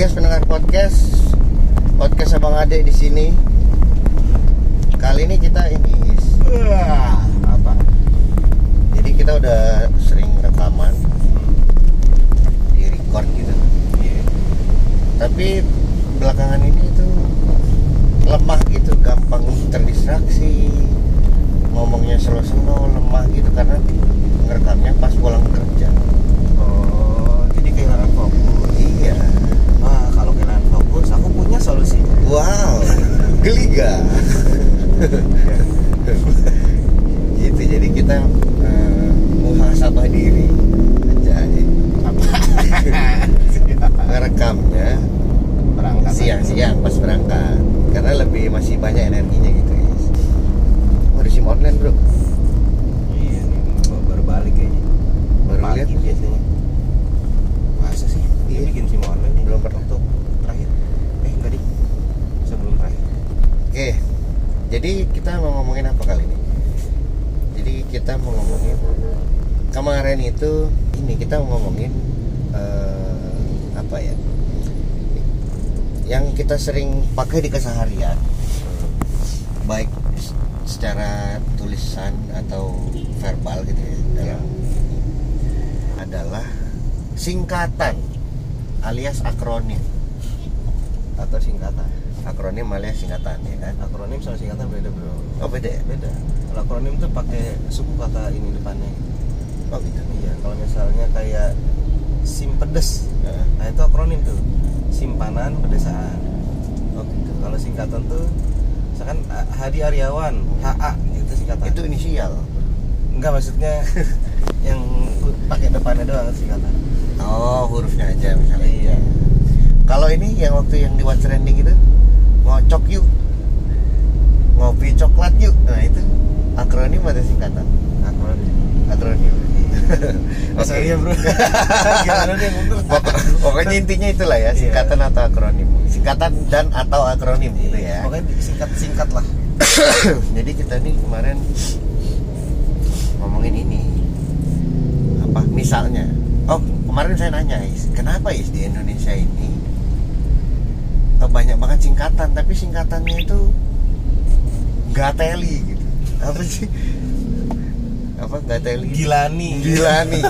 podcast pendengar podcast podcast abang ade di sini. Kali ini kita ini apa? jadi kita udah sering rekaman di record gitu. Iya. Tapi belakangan ini itu lemah gitu, gampang terdistraksi. Ngomongnya slow-slow, lemah gitu karena ngerekamnya pas pulang kerja. Oh, jadi kehilangan fokus. Iya. Wah, kalau kehilangan fokus, solusi. Wow, geli gak? gitu jadi kita uh, muhasabah diri jadi Apa? ngerekamnya Berangkat. siang-siang pas berangkat karena lebih masih banyak energinya gitu guys oh di sim online bro Iya, nih, baru- baru balik kayaknya. baru Pagi lihat biasanya. Masa sih? Dia Iya. bikin SIM online nih. Belum pernah. Waktu terakhir. Eh, enggak deh. Sebelum terakhir. oke jadi kita mau ngomongin apa kali ini jadi kita mau ngomongin kemarin itu ini kita mau ngomongin eh, apa ya yang kita sering pakai di keseharian baik secara tulisan atau verbal gitu ya dalam adalah singkatan alias akronim Atau singkatan. akronim alias singkatan ya kan Akronim sama singkatan beda, Bro. oh beda ya Beda. Kalau akronim tuh pakai suku kata ini depannya. oh gitu Iya, kalau misalnya kayak SIM pedes. Heeh. Nah, itu akronim tuh. Simpanan pedesaan. Kalau singkatan tuh misalkan Hadi Aryawan, HA itu singkatan. itu inisial enggak maksudnya yang pakai depannya doang singkatan. oh hurufnya aja misalnya Iya. kalau ini yang waktu yang di What's Trending itu ngocok yuk ngopi coklat yuk nah itu akronim atau singkatan Akronim. akronim Iya, Bro? Gimana nih pokoknya intinya itulah ya Iya. singkatan atau akronim. Singkatan dan atau akronim gitu ya. Pokoknya singkat-singkat lah. jadi kita nih kemarin ngomongin ini. Apa? Misalnya. Oh kemarin saya nanya Is kenapa Is di Indonesia ini banyak banget singkatan tapi singkatannya itu nggak teli gitu? Apa sih apa nggak teli Gilani. gila nih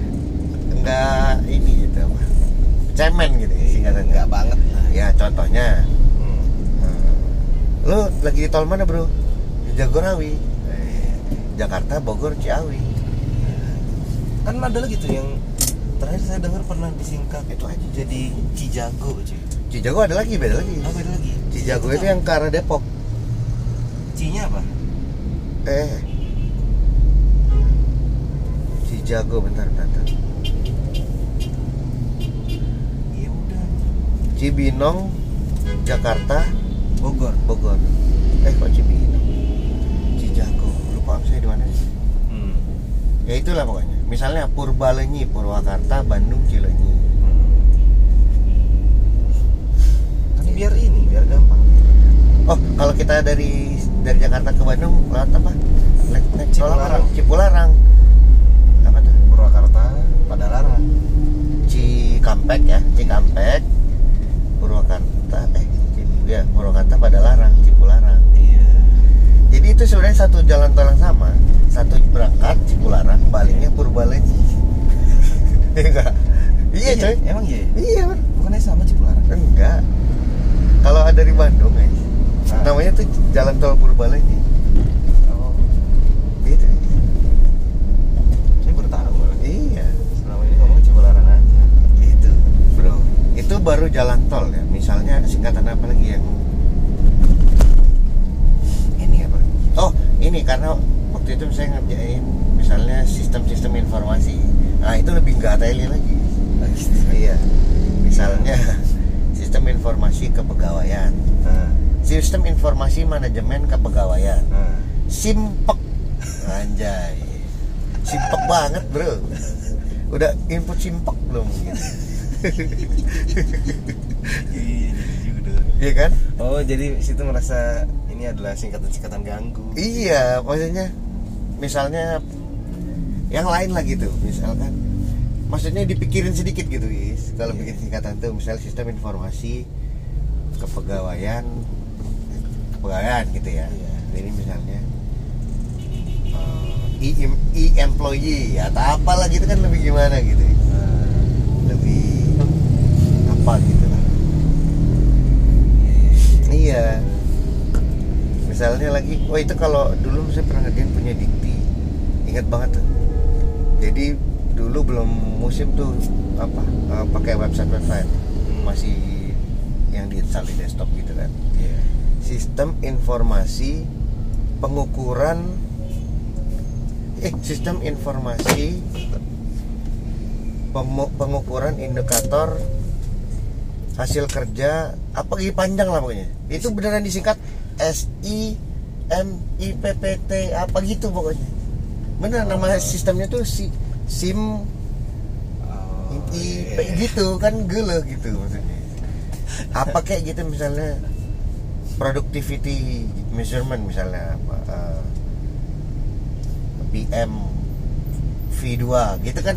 nggak ini gitu apa cemen gitu ya singkatan Enggak banget lah. ya contohnya Hmm. Hmm. Lu lagi di tol mana bro? Di Jagorawi Jakarta, Bogor, Ciawi Kan ada lagi tuh yang terakhir saya dengar pernah disingkat Itu aja jadi Cijago, cuy. Cijago ada lagi, beda lagi Apa ada lagi? Cijago itu yang ke arah Depok Cinya apa? Eh Cijago, bentar, bentar. Ya udah. Cibinong, Jakarta, Bogor. Bogor Eh kok Cibinong? Cijago, lupa saya di mana sih Hmm. Ya itulah pokoknya Misalnya Purbalenyi, Purwakarta, Bandung, Cileunyi Kan biar ini, biar gampang. Oh, kalau kita dari dari Jakarta ke Bandung lewat apa? Apa? Cipularang. Cipularang. Padalarang. Cikampek ya, Cikampek. Purwakarta eh ya Purwakarta Padalarang, Cipularang. Iya. Jadi itu sebenarnya satu jalan tol yang sama. Satu berangkat Cipularang, baliknya Purbalenyi. Iya enggak? Iya, coy. Emang iya? Iya. Bukannya sama Cipularang? enggak. Kalau ada dari Bandung. Nah. Namanya tuh jalan tol Purbalenyi. Oh, Gitu. saya baru tahu malah. Iya. Selama ini ngomong Cipularang aja. Gitu, bro. Itu baru jalan tol ya. Misalnya singkatan apa lagi yang ini apa? Oh, ini karena waktu itu saya ngerjain misalnya sistem-sistem informasi. Nah, itu lebih nggak teli lagi. Iya. Misalnya sistem informasi kepegawaian. Nah, Sistem informasi manajemen kepegawaian. nah. Simpek. Anjay. Simpek banget, Bro. Udah input simpek belum gitu. Iya, jadi juga. Iya kan? Oh, jadi situ merasa ini adalah singkatan-singkatan ganggu. Iya, maksudnya misalnya yang lain lah gitu, misalkan maksudnya dipikirin sedikit gitu is kalau Iya. bikin singkatan tuh misalnya sistem informasi kepegawaian kepegawaian gitu ya Iya. ini misalnya eh, e, e employee atau apalah gitu kan lebih gimana gitu apa gitu lah. Iya, misalnya lagi oh itu kalau dulu saya pernah ngerjain punya dikti. Ingat banget tuh. Jadi dulu belum musim tuh apa eh, pakai website website. Masih yang diinstal di desktop gitu kan. Iya. sistem informasi pengukuran eh sistem informasi pengukuran indikator hasil kerja apa lagi panjang lah pokoknya itu beneran disingkat S I M I P P T apa gitu pokoknya bener nama sistemnya tuh si SIM Oh, I P iya. gitu kan gele gitu maksudnya apa kayak gitu misalnya productivity measurement misalnya apa eh, PM V2 gitu kan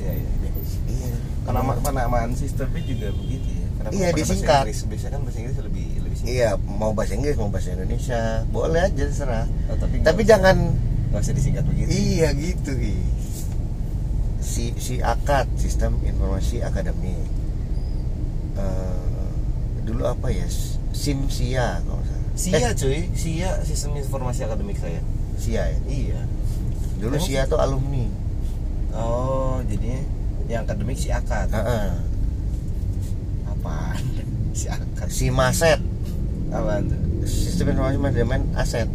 Iya, iya. iya Penama- penamaan sistemnya juga begitu ya. Kenapa Iya, disingkat. Inggris? Biasanya kan bahasa Inggris lebih lebih singkat. iya mau bahasa Inggris mau bahasa Indonesia boleh aja terserah Oh, tapi tapi nggak jangan nggak usah disingkat begitu. iya gitu si si akad sistem informasi akademik Eh, dulu apa ya Simsia kalau salah Sia eh, cuy, Sia sistem informasi akademik saya. Sia ya Iya. dulu Sia tuh alumni Oh, jadinya yang akademik si akad. Heeh. Apaan? Si akad. si Maset Apaan tuh? sistem informasi manajemen aset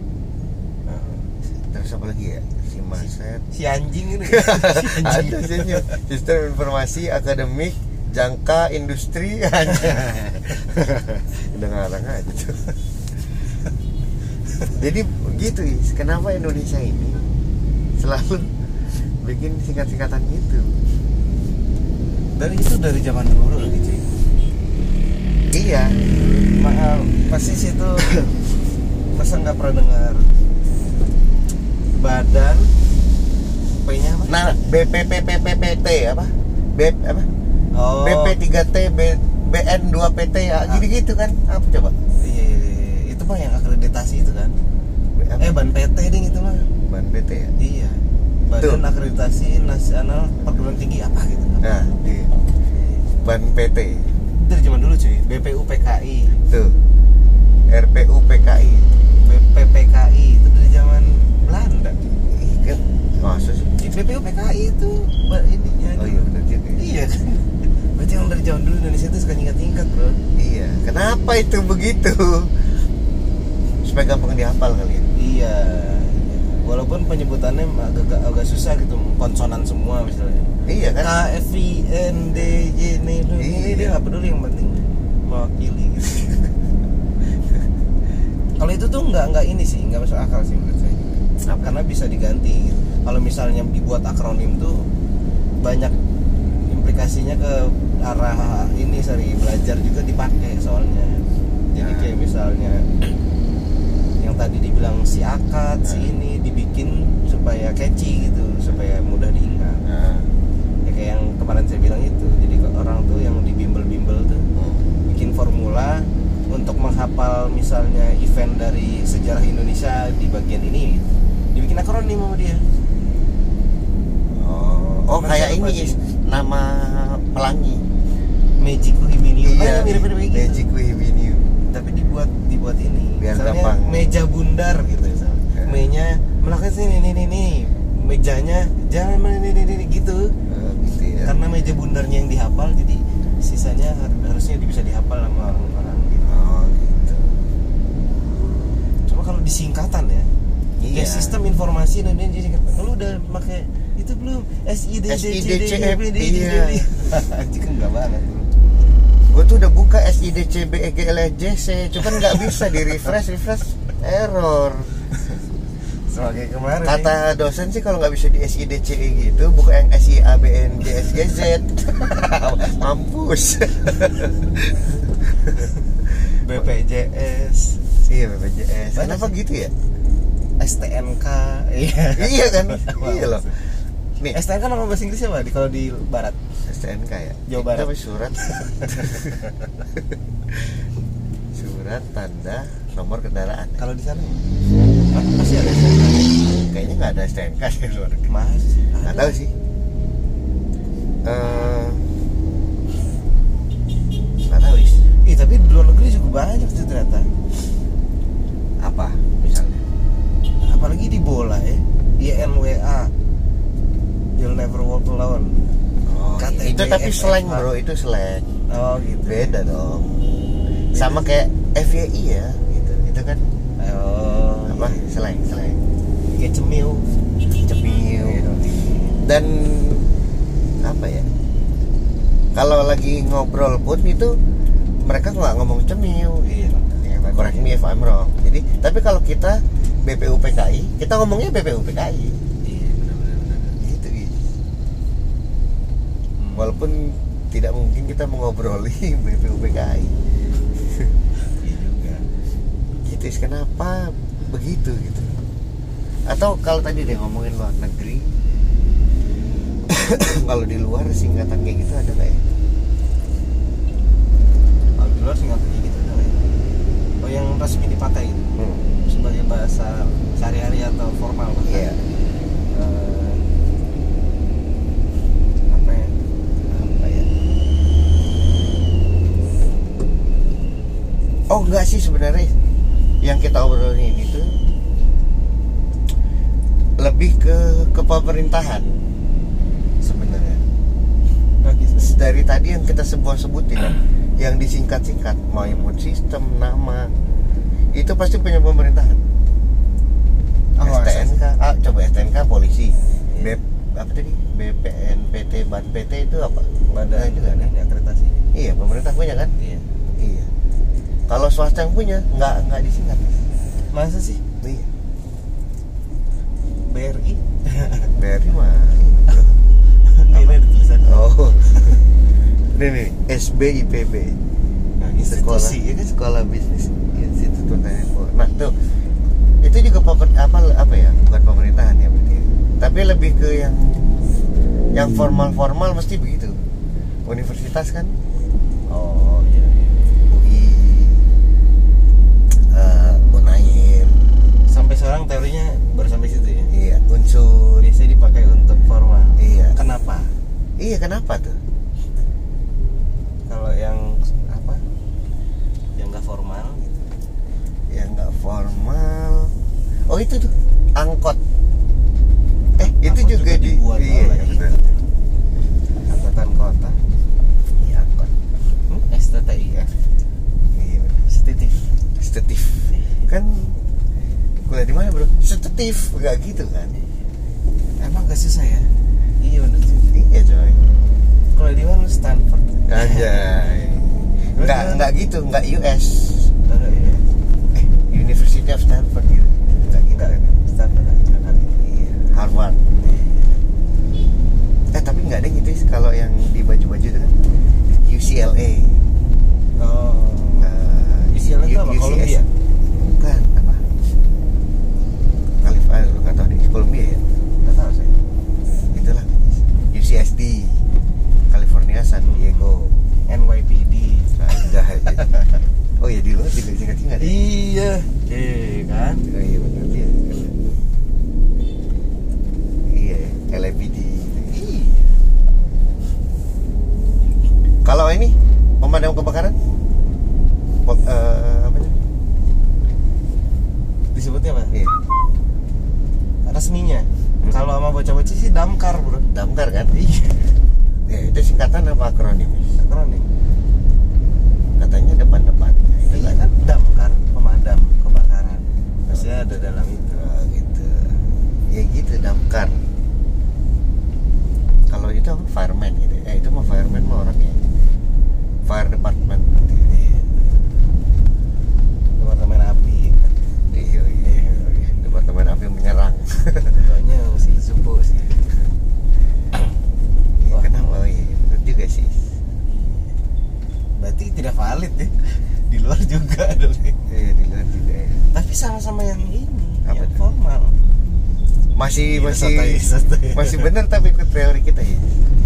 terus apa lagi ya si Maset Si anjing ini. si anjing. ada sih sistem informasi akademik jangka industri aja udah ngarang aja tuh jadi begitu Is. kenapa Indonesia ini selalu bikin singkat-singkatan gitu Dari itu dari zaman dulu cuy. Iya Mahal pasti situ masa nggak pernah dengar badan P-nya apa? nah BPPPPT apa B apa Oh. BP3T B, BN2PT ya gitu-gitu kan apa coba Iya, iya, iya. itu mah yang akreditasi itu kan. B- apa? Eh ban PT ding itu mah. ban PT ya Iya. Badan Akreditasi Nasional Perguruan Tinggi apa gitu. nah di ban PT dari zaman dulu cuy. BPU PKI, tuh RPU PKI BPPKI itu dari zaman Belanda. Kan masa sih BPU PKI itu ininya. oh iya benar juga ya. Iya kan. Berarti yang dari zaman dulu Indonesia itu suka nyingkat-nyingkat, Bro. iya kenapa itu begitu supaya gampang dihafal kali ya Iya. Walaupun penyebutannya agak agak susah gitu, konsonan semua misalnya. Iya kan K F I N D J N itu Iya. dia nggak peduli yang penting mewakili gitu. Kalau itu tuh nggak nggak ini sih, nggak masuk akal sih menurut saya. Apa? Karena bisa diganti. Gitu. Kalau misalnya dibuat akronim tuh banyak implikasinya ke arah ini seri belajar juga dipakai soalnya. Jadi Nah. kayak misalnya yang tadi dibilang si akad, si Nah. ini dibikin supaya catchy gitu, supaya mudah kayak yang kemarin saya bilang itu. Jadi orang tuh yang di bimbel-bimbel tuh bikin formula untuk menghafal misalnya event dari sejarah Indonesia di bagian ini. Dibikin akronim sama dia. Oh oh kayak ini sih? Nama pelangi. Magic Wihibiniu iya Kan mirip-mirip gitu. Magic Wihibiniu tapi dibuat dibuat ini. Biar misalnya gampang. meja bundar gitu misalnya. Ya. mejanya melakukan sini ini ini mejanya jangan ini ini, ini gitu. Oh, karena meja bundarnya yang dihafal jadi sisanya har- harusnya bisa dihafal sama orang-orang gitu oh gitu Cuma kalau disingkatan ya, Iya. kayak sistem informasi dan dia disingkatan. Lu udah pakai itu belum? SID iya. Anjing kan enggak banget bro. gue tuh udah buka SIDCB EGLJC cuman nggak bisa di refresh refresh error Sebagai kemarin. Kata dosen sih kalau nggak bisa di SIDCE gitu buka yang SIABNGSGZ mampus. Nih, BPJS, iya BPJS Banyak kenapa sih. gitu ya? STNK, iya. iya kan? Iya loh. nih. STNK nama bahasa Inggrisnya apa? Di kalau di barat? STNK ya? Jawa Barat. Itu apa surat? Surat tanda nomor kendaraan Kalau di sana? Hah, masih ada STNK? kayaknya nggak ada STNK di luar negeri Masih. nggak tahu sih Eh, nggak tahu is Ih, tapi di luar negeri juga banyak tuh ternyata. apa misalnya Apalagi di bola ya. YNWA. You'll never walk alone. oh, KTB, itu tapi slang bro itu slang Oh gitu. beda dong sama kayak FYI ya gitu itu kan Oh. Apa slang slang Kayak cemil. cemil. Dan apa ya? Kalau lagi ngobrol pun itu mereka nggak ngomong cemil. Iya. correct me if I'm wrong. Jadi tapi kalau kita BPUPKI kita ngomongnya BPUPKI Iya, gitu gitu. Walaupun tidak mungkin kita mengobroli BPUPKI Iya juga. gitu kenapa begitu gitu atau kalau tadi dia ngomongin luar negeri kalau di luar singkatan kayak gitu ada nggak ya Kalau di luar singkatan kayak gitu ada nggak ya? Oh yang resmi dipakai gitu. sebagai bahasa sehari-hari atau formal bahkan. Iya. Eh, apa ya? apa ya oh enggak sih sebenarnya yang kita obrolin ini tuh lebih ke ke pemerintahan sebenarnya. Oh, gitu. dari tadi yang kita sebut sebutin ya, yang disingkat-singkat mau input sistem nama itu pasti punya pemerintahan. Oh, STNK ah, coba STNK polisi. B apa tadi? BPNPT ban PT itu apa? Badan juga kan ini akreditasi. iya pemerintah punya kan? Iya kalau swasta yang punya nggak nggak disingkat Masa sih? iya. BRI? BRI mah. Ini ada tulisan. oh. Ini nih SBIPB Nah, sekolah. institusi ya kan? sekolah bisnis. Institut pertanian nah tuh. Itu juga pemer, apa apa ya? Bukan pemerintahan ya berarti ya. tapi lebih ke yang yang formal formal mesti begitu. Universitas kan Oh iya. iya. UI eh, Unair Sampai sekarang teorinya baru sampai situ ya. iya unsur Biasanya dipakai untuk formal. iya Kenapa? iya kenapa tuh Kalau yang apa? Yang nggak formal gitu. yang nggak formal oh itu tuh angkot eh itu Angkot juga, juga di dibuat iya oleh benar. Angkatan kota. iya angkot Hmm? STTI ya. iya benar. Setitif. Stetif kan kuliah di mana bro Stetif nggak gitu kan Emang gak susah ya? Iya bener sih. iya coy Kalau di mana Stanford? Anjay nggak nggak gitu nggak US Enggak iya. eh University of Stanford gitu nggak gitu Enggak Stanford aja iya Harvard eh tapi nggak ada gitu sih kalau yang di baju-baju itu kan UCLA Oh. eh, UCLA itu apa? UCS. Columbia? bukan apa California lu nggak tahu deh Columbia ya Enggak tahu saya. itulah UCSD California San Diego NYPD. Anjay. oh ya di luar juga singkat-singkat ya? Iya. Eh kan? oh iya benar dia iya LAPD Iya. kalau ini pemadam kebakaran Pe- eh, apa Disebutnya apa? iya Resminya. Kalau sama bocah-bocah sih damkar, Bro. damkar kan Iya. ya itu singkatan apa akronim Akronim. katanya depan-depan Iya kan damkar, pemadam kebakaran. Maksudnya ada dalam itu. Oh, gitu ya gitu damkar kalau itu apa fireman gitu eh itu mah fireman mah orang ya fire department Departemen api. iya iya iya. Api menyerang Contohnya mesti subuh sih. Iya, Wah. kenapa oh, iya betul juga sih Berarti tidak valid ya. Di luar juga dong. iya di luar juga ya Tapi sama-sama yang ini, Apa yang tuh? formal. masih Iya, masih santai, santai. masih benar tapi ikut teori kita ya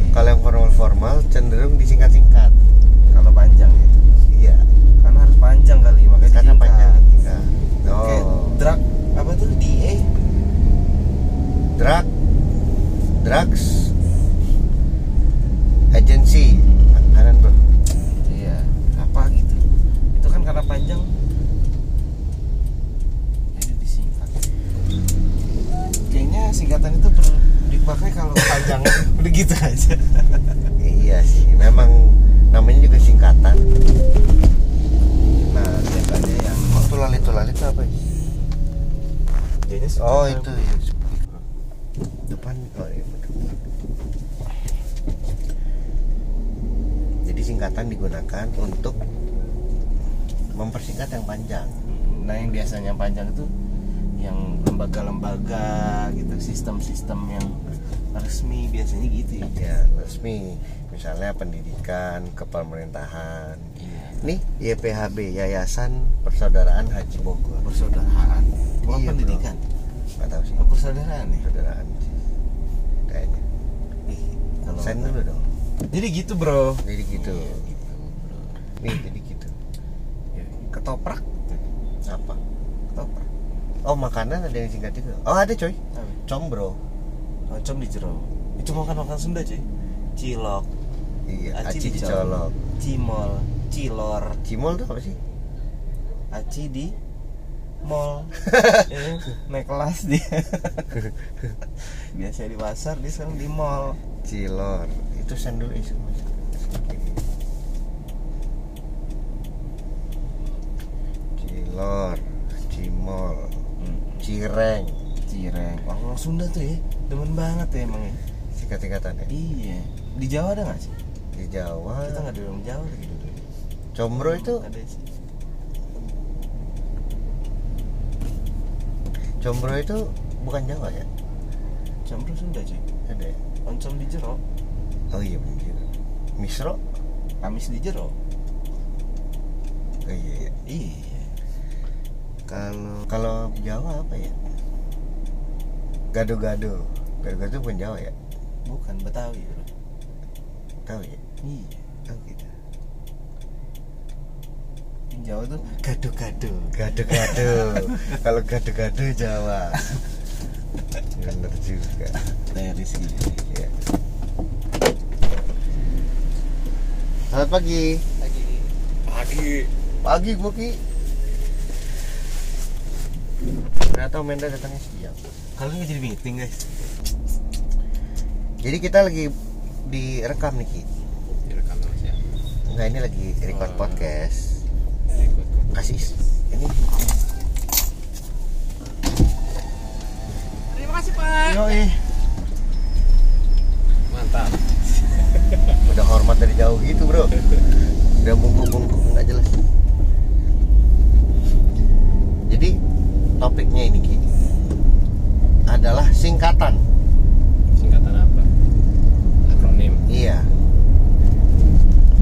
kalau yang formal formal cenderung disingkat-singkat Kalau sistem-sistem yang resmi biasanya gitu ya. ya resmi misalnya pendidikan kepemerintahan Iya. nih YPHB Yayasan Persaudaraan Haji Bogor Persaudaraan. Bukan Iya, pendidikan. nggak tahu sih Oh, persaudaraan ya. persaudaraan kayaknya kalau send dulu dong Jadi gitu, Bro. jadi gitu Iya, gitu, bro. nih jadi gitu Ya, ketoprak. apa Ketoprak. oh makanan ada yang singkat juga oh ada coy Apa? combro Ocom di jero. Itu makan makan Sunda, cuy. Cilok, iya aci, aci dicolok, dicolok cimol, cilor, cimol tuh apa sih aci di mall. Ya, naik kelas dia. Biasa di pasar, dia sekarang di mall. cilor itu send dulu isu cilor cimol Hmm. cireng Cireng. Wah, orang Sunda tuh ya, demen banget ya emang ya. singkat-singkatan ya Iya. Di Jawa ada nggak sih? di Jawa Kita nggak di orang Jawa lagi dulu. combro itu ada sih. combro itu bukan Jawa ya Campur Sunda cuy. ada ya Oncom di jero, oh iya bener misro Kamis di jero. oh iya, iya. Iya. kalau kalau Jawa apa ya gado-gado gado-gado bukan Jawa ya Bukan Betawi bro. tahu ya Iya. oh gitu Di Jawa tuh gado-gado. Gado-gado. Kalau gado-gado Jawa. Bener juga. Dari gitu. Ya. Selamat pagi. Lagi. Pagi. Pagi gua Ki. Tahu Menda datangnya siang. Kalian nggak jadi meeting guys? Jadi kita lagi direkam nih Ki. direkam siapa? Enggak ini lagi record Oh. podcast. Ikut Kasih ini. Terima kasih Pak. Yoi. Mantap. Udah hormat dari jauh gitu bro Udah bungkuk-bungkuk nggak jelas Jadi topiknya ini Ki Adalah singkatan Singkatan apa? Akronim. Iya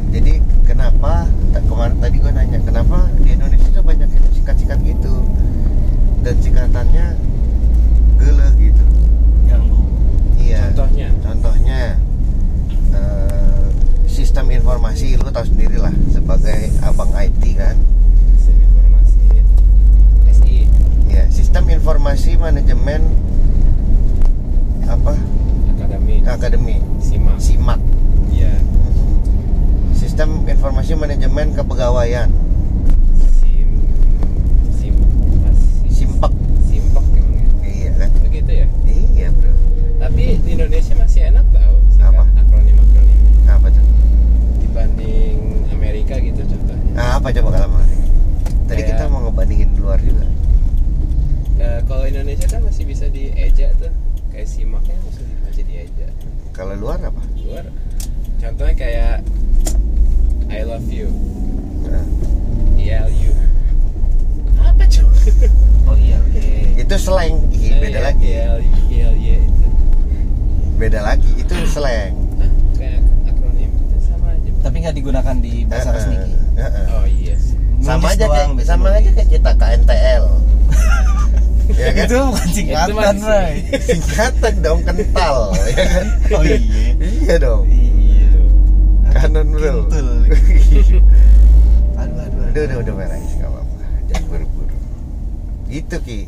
Jadi kenapa Kemarin tadi gue nanya Kenapa di Indonesia tuh banyak yang singkat-singkat gitu Dan singkatannya Gele gitu Ganggu. Iya Contohnya? Contohnya eh, Sistem informasi Lu tahu sendiri lah Sebagai abang IT kan Sistem informasi. SI. Ya, sistem informasi manajemen apa Akademi. akademi Simak. SIMAK. Iya. Sistem informasi manajemen kepegawaian Sim. Sim. apa sih? SIMPEK. Simpok emang ya. Iya kan? Begitu ya. Iya bro. Tapi di Indonesia masih enak tau singkat Apa? akronim akronim Apa tuh? dibanding Amerika gitu contohnya. Nah, apa coba kalau? Tadi Kayak- kita mau ngebandingin di luar juga. Ya, kalau Indonesia kan masih bisa dieja tuh. Kayak simaknya masih masih dieja. Kalau luar apa? Luar. Contohnya kayak I love you. Nah, ELU. Apa coba? Oh iya. itu slang, Eh, beda iya, lagi. ELU, ELY itu. Beda lagi, itu slang. Hah? Kayak akronim itu sama aja. Tapi nggak digunakan di bahasa Eh, resmi. Eh, eh. Oh iya sih. Sama Nulis aja kayak sama aja kayak kita KNTL. ya kan? Itu bukan singkatan, masih. Ray. singkatan dong kental ya kan? Oh iya. iya dong. Iya. kanan bro Kintul. Aduh, aduh, udah udah udah merah nggak apa-apa. Jangan buru-buru. Gitu ki.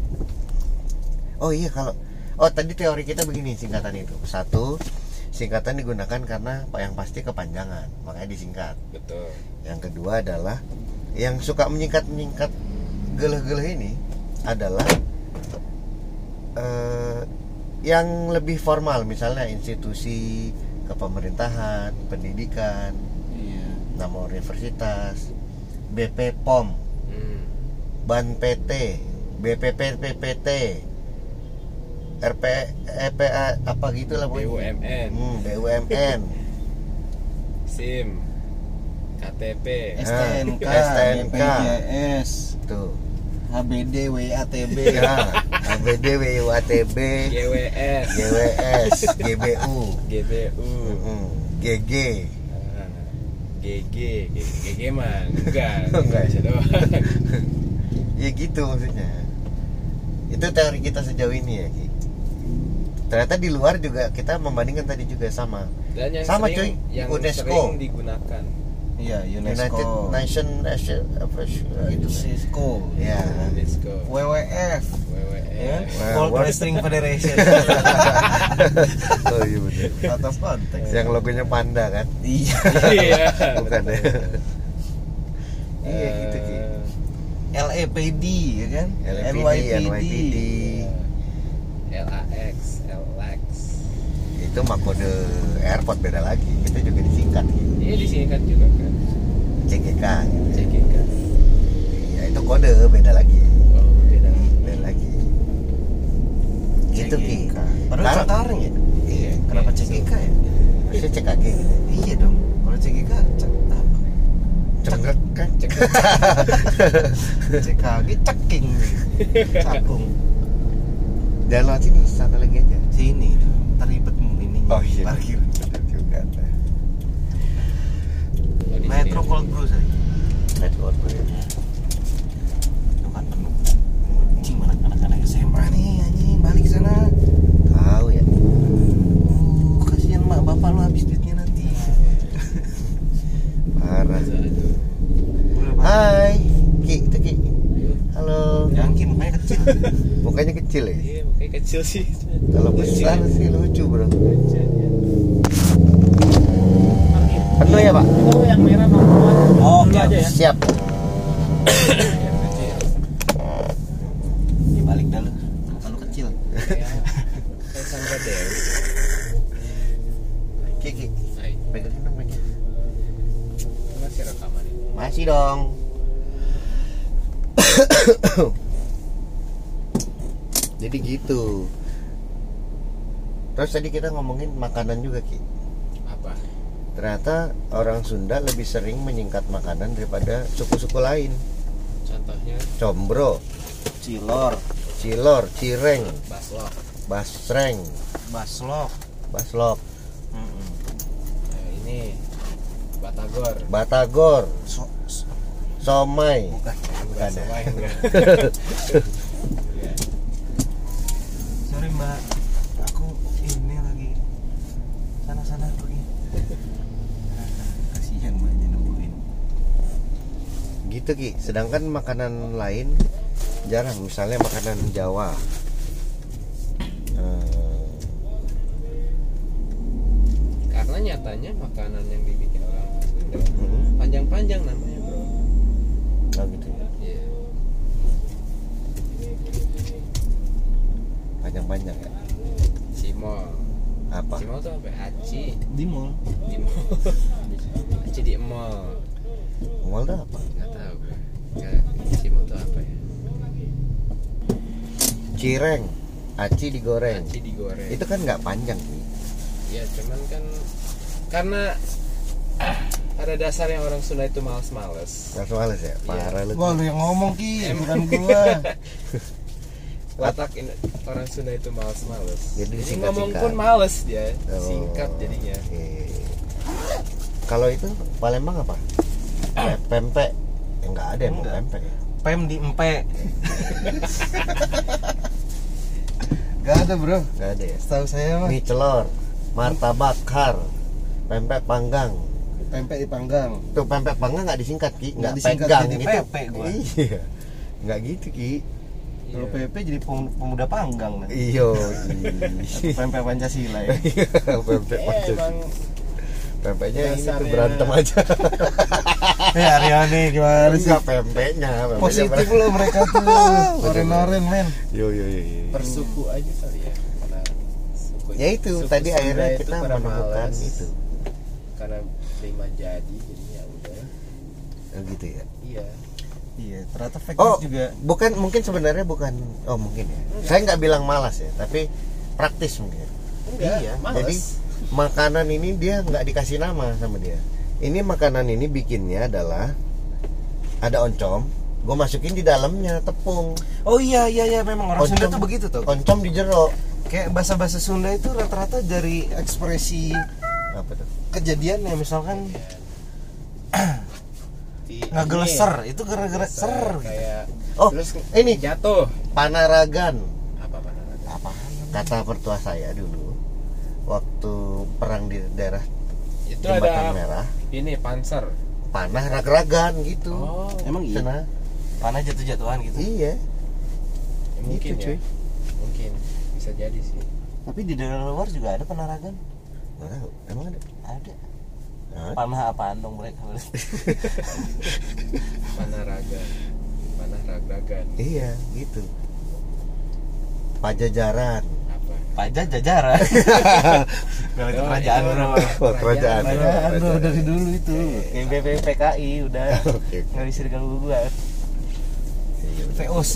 Oh iya kalau oh tadi teori kita begini singkatan itu. Satu singkatan digunakan karena yang pasti kepanjangan. Makanya disingkat. Betul. Yang kedua adalah yang suka menyingkat menyingkat geleh-geleh ini adalah eh, yang lebih formal misalnya institusi kepemerintahan pendidikan Iya. nama universitas BP POM hmm. Ban PT BPP PPT RP EPA apa gitu lah pokoknya. BUMN hmm, BUMN SIM KTP STNK, STNK. BPJS, tuh HBD, WATB. ya ABD WUATB GWS GWS GBU GBU mm, GG Ah, GG GG mah enggak. Enggak. bisa doang. Ya gitu maksudnya. Itu teori kita sejauh ini ya Ki. Ternyata di luar juga kita membandingkan tadi juga sama. Dan yang Sama, sering, cuy. yang UNESCO. sering digunakan Iya, United UNESCO. Nation Asia- apa sih, gitu Cisco. ya UNESCO WWF. Ya, WWF Nah, World World- Wrestling Federation. oh iya Out of context. yang logonya panda kan Iya. iya bukan ya betul. iya gitu Ki Eh, LAPD ya kan? LAPD, NYPD LAX LAX itu mah kode airport beda lagi kita juga disingkat Ki iya disingkat juga kan CGK gitu. CGK ya itu kode beda lagi oh beda beda lagi gitu Ki CGK. Padahal Cengkareng ya? iya Kenapa Iya, CGK ya? harusnya CKG gitu Iya dong. Kalau CGK cek apa? cengrek kan Cek CKG ceking. Cakung. lewat sini sana lagi aja Sini dong. Ntar ribetmu ini. iya. Parkir. Bener juga Oh, di sini. Metro Cold Brew saya. Metro Bro. Itu kan penuh. Anjing mana anak-anak SMA nih anjing balik sana. tahu ya Uh, kasihan mak bapak lo habis duitnya nanti. parah Aduh. Udah, Pak. hai Ki itu Ki halo Jangan Ki, mukanya kecil. mukanya kecil ya Iya, kayak kecil sih. kalau besar sih lucu bro penuh ya pak Itu yang merah mau Oh, Dulu oke. aja ya. siap balik dah lu. Muka lu kecil. Ya, kayak Sandra Dewi. Ki Ki Hai, pegangin dong mic-nya. masih rekaman masih dong jadi gitu terus tadi kita ngomongin makanan juga Ki Apa? ternyata orang Sunda lebih sering menyingkat makanan daripada suku-suku lain Contohnya combro Cilor, cilor cireng baslok. basreng baslok. baslok. Nah, ini batagor. batagor So, so- somai bukan. bukan ya? Somai enggak. gitu Ki sedangkan makanan lain jarang misalnya makanan Jawa Eh, Karena nyatanya makanan yang dibikin orang Sunda mm, panjang-panjang namanya, Bro. oh gitu ya Iya. panjang-panjang ya Cimol. apa Cimol tuh apa? Aci Di mall. di mall. Aci di mall. Mual tuh apa tuh apa ya? cireng aci digoreng Aci digoreng. itu kan nggak panjang Ki. Ya cuman kan karena pada dasarnya orang Sunda itu males-males. langsung males ya parah lu Wah lu yang ngomong ki, bukan gua. Watak in- orang Sunda itu males-males. Jadi Jadi, ngomong pun males dia, Oh, singkat jadinya. oke. kalau itu Palembang apa Pe- pempek Ya, nggak ada yang mau pempek Pem di empe. Gak ada bro. nggak ada ya Setahu saya mah mie celor martabak kar pempek panggang pempek dipanggang. tuh pempek panggang nggak disingkat ki Nggak nggak disingkat pegang jadi gitu pempek gua. iya nggak gitu ki Kalau PP jadi pem- pemuda panggang nanti. iyo Pempek Pancasila ya. pempek Eh, emang pempeknya ini tuh dasarnya- berantem aja Eh Ariane gimana sih? enggak pempeknya Positif loh mereka tuh. Oren-oren men. yo yo yo, yo. persuku aja kali ya karena suku, ya itu suku tadi akhirnya itu kita menemukan malas. itu karena lima jadi jadinya udah oh, gitu ya iya Iya, ternyata fake oh juga. bukan mungkin sebenarnya bukan oh mungkin ya saya nggak bilang malas ya tapi praktis mungkin enggak Iya, males Jadi makanan ini dia nggak dikasih nama sama dia. Ini makanan ini bikinnya adalah ada oncom, gue masukin di dalamnya tepung. Oh iya iya iya memang orang Sunda Oncom- tuh begitu tuh. Oncom di jero. Kayak bahasa-bahasa Sunda itu rata-rata dari ekspresi Apa tuh? kejadiannya misalkan Di- ngageleser itu gara-gara ser gitu. kayak Oh, terus ini jatuh panaragan. apa apa Apa? Kata pertua saya dulu waktu perang di daerah itu Jembatan ada Merah, ini panser panah rag-ragan gitu. oh Emang iya? Sana. Panah jatuh-jatuhan gitu. Iya. ya mungkin Gitu, ya cuy. mungkin bisa jadi sih Tapi di daerah luar juga ada penaragan. Nggak tahu, emang ada? Ada. Hah? Panah apaan dong mereka? panaragan panah ragragan Iya, gitu. Pajajaran. Apa Pajak jajaran. Itu Oh, kerajaan itu bro. Oh, kerajaan. Kerajaan bro dari dulu itu. Kayak BPPKI udah Oke. nggak bisa diganggu gugat. VOC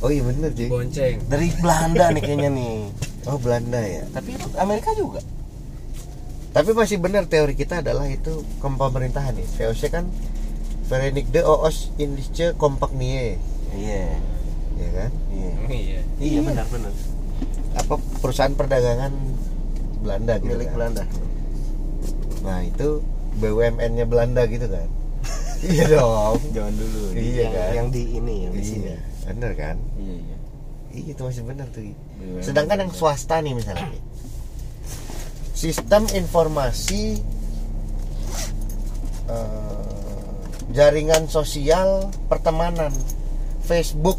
Oh iya bener Ji. bonceng dari Belanda nih kayaknya nih. Oh Belanda ya. Tapi itu Amerika juga. Tapi masih benar teori kita adalah itu kom pemerintahan nih. VOC kan Verenigde Oos Indische Compagnie, Iya. ya kan? Iya. iya Iya benar benar. Apa perusahaan perdagangan Belanda gitu Milik kan? Belanda. Nah itu BUMN-nya Belanda gitu kan? iya dong. Zaman dulu. Iya yang, kan? yang di ini yang di sini. Iya, bener kan? Iya iya. Iya itu masih benar tuh. BUMN Sedangkan yang swasta nih misalnya. Sistem informasi eh, jaringan sosial pertemanan Facebook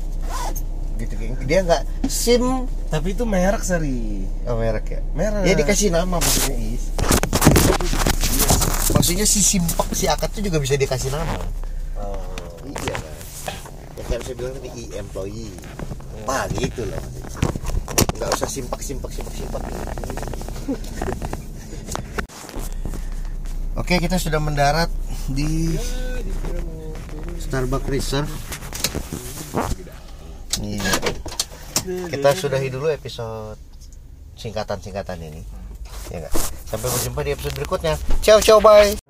gitu. Dia nggak SIM. Tapi itu merek seri. oh, merek ya? Merek. ya dikasih nama maksudnya is. Maksudnya si simpak si akad tuh juga bisa dikasih nama. Oh. iya kan? Ya kan saya bilang tadi e employee. Wah gitu lah nggak usah simpak simpak simpak simpak. Oke kita sudah mendarat di Starbucks Reserve. iya kita sudahi dulu episode singkatan-singkatan ini. Ya nggak? Sampai berjumpa di episode berikutnya. Ciao ciao bye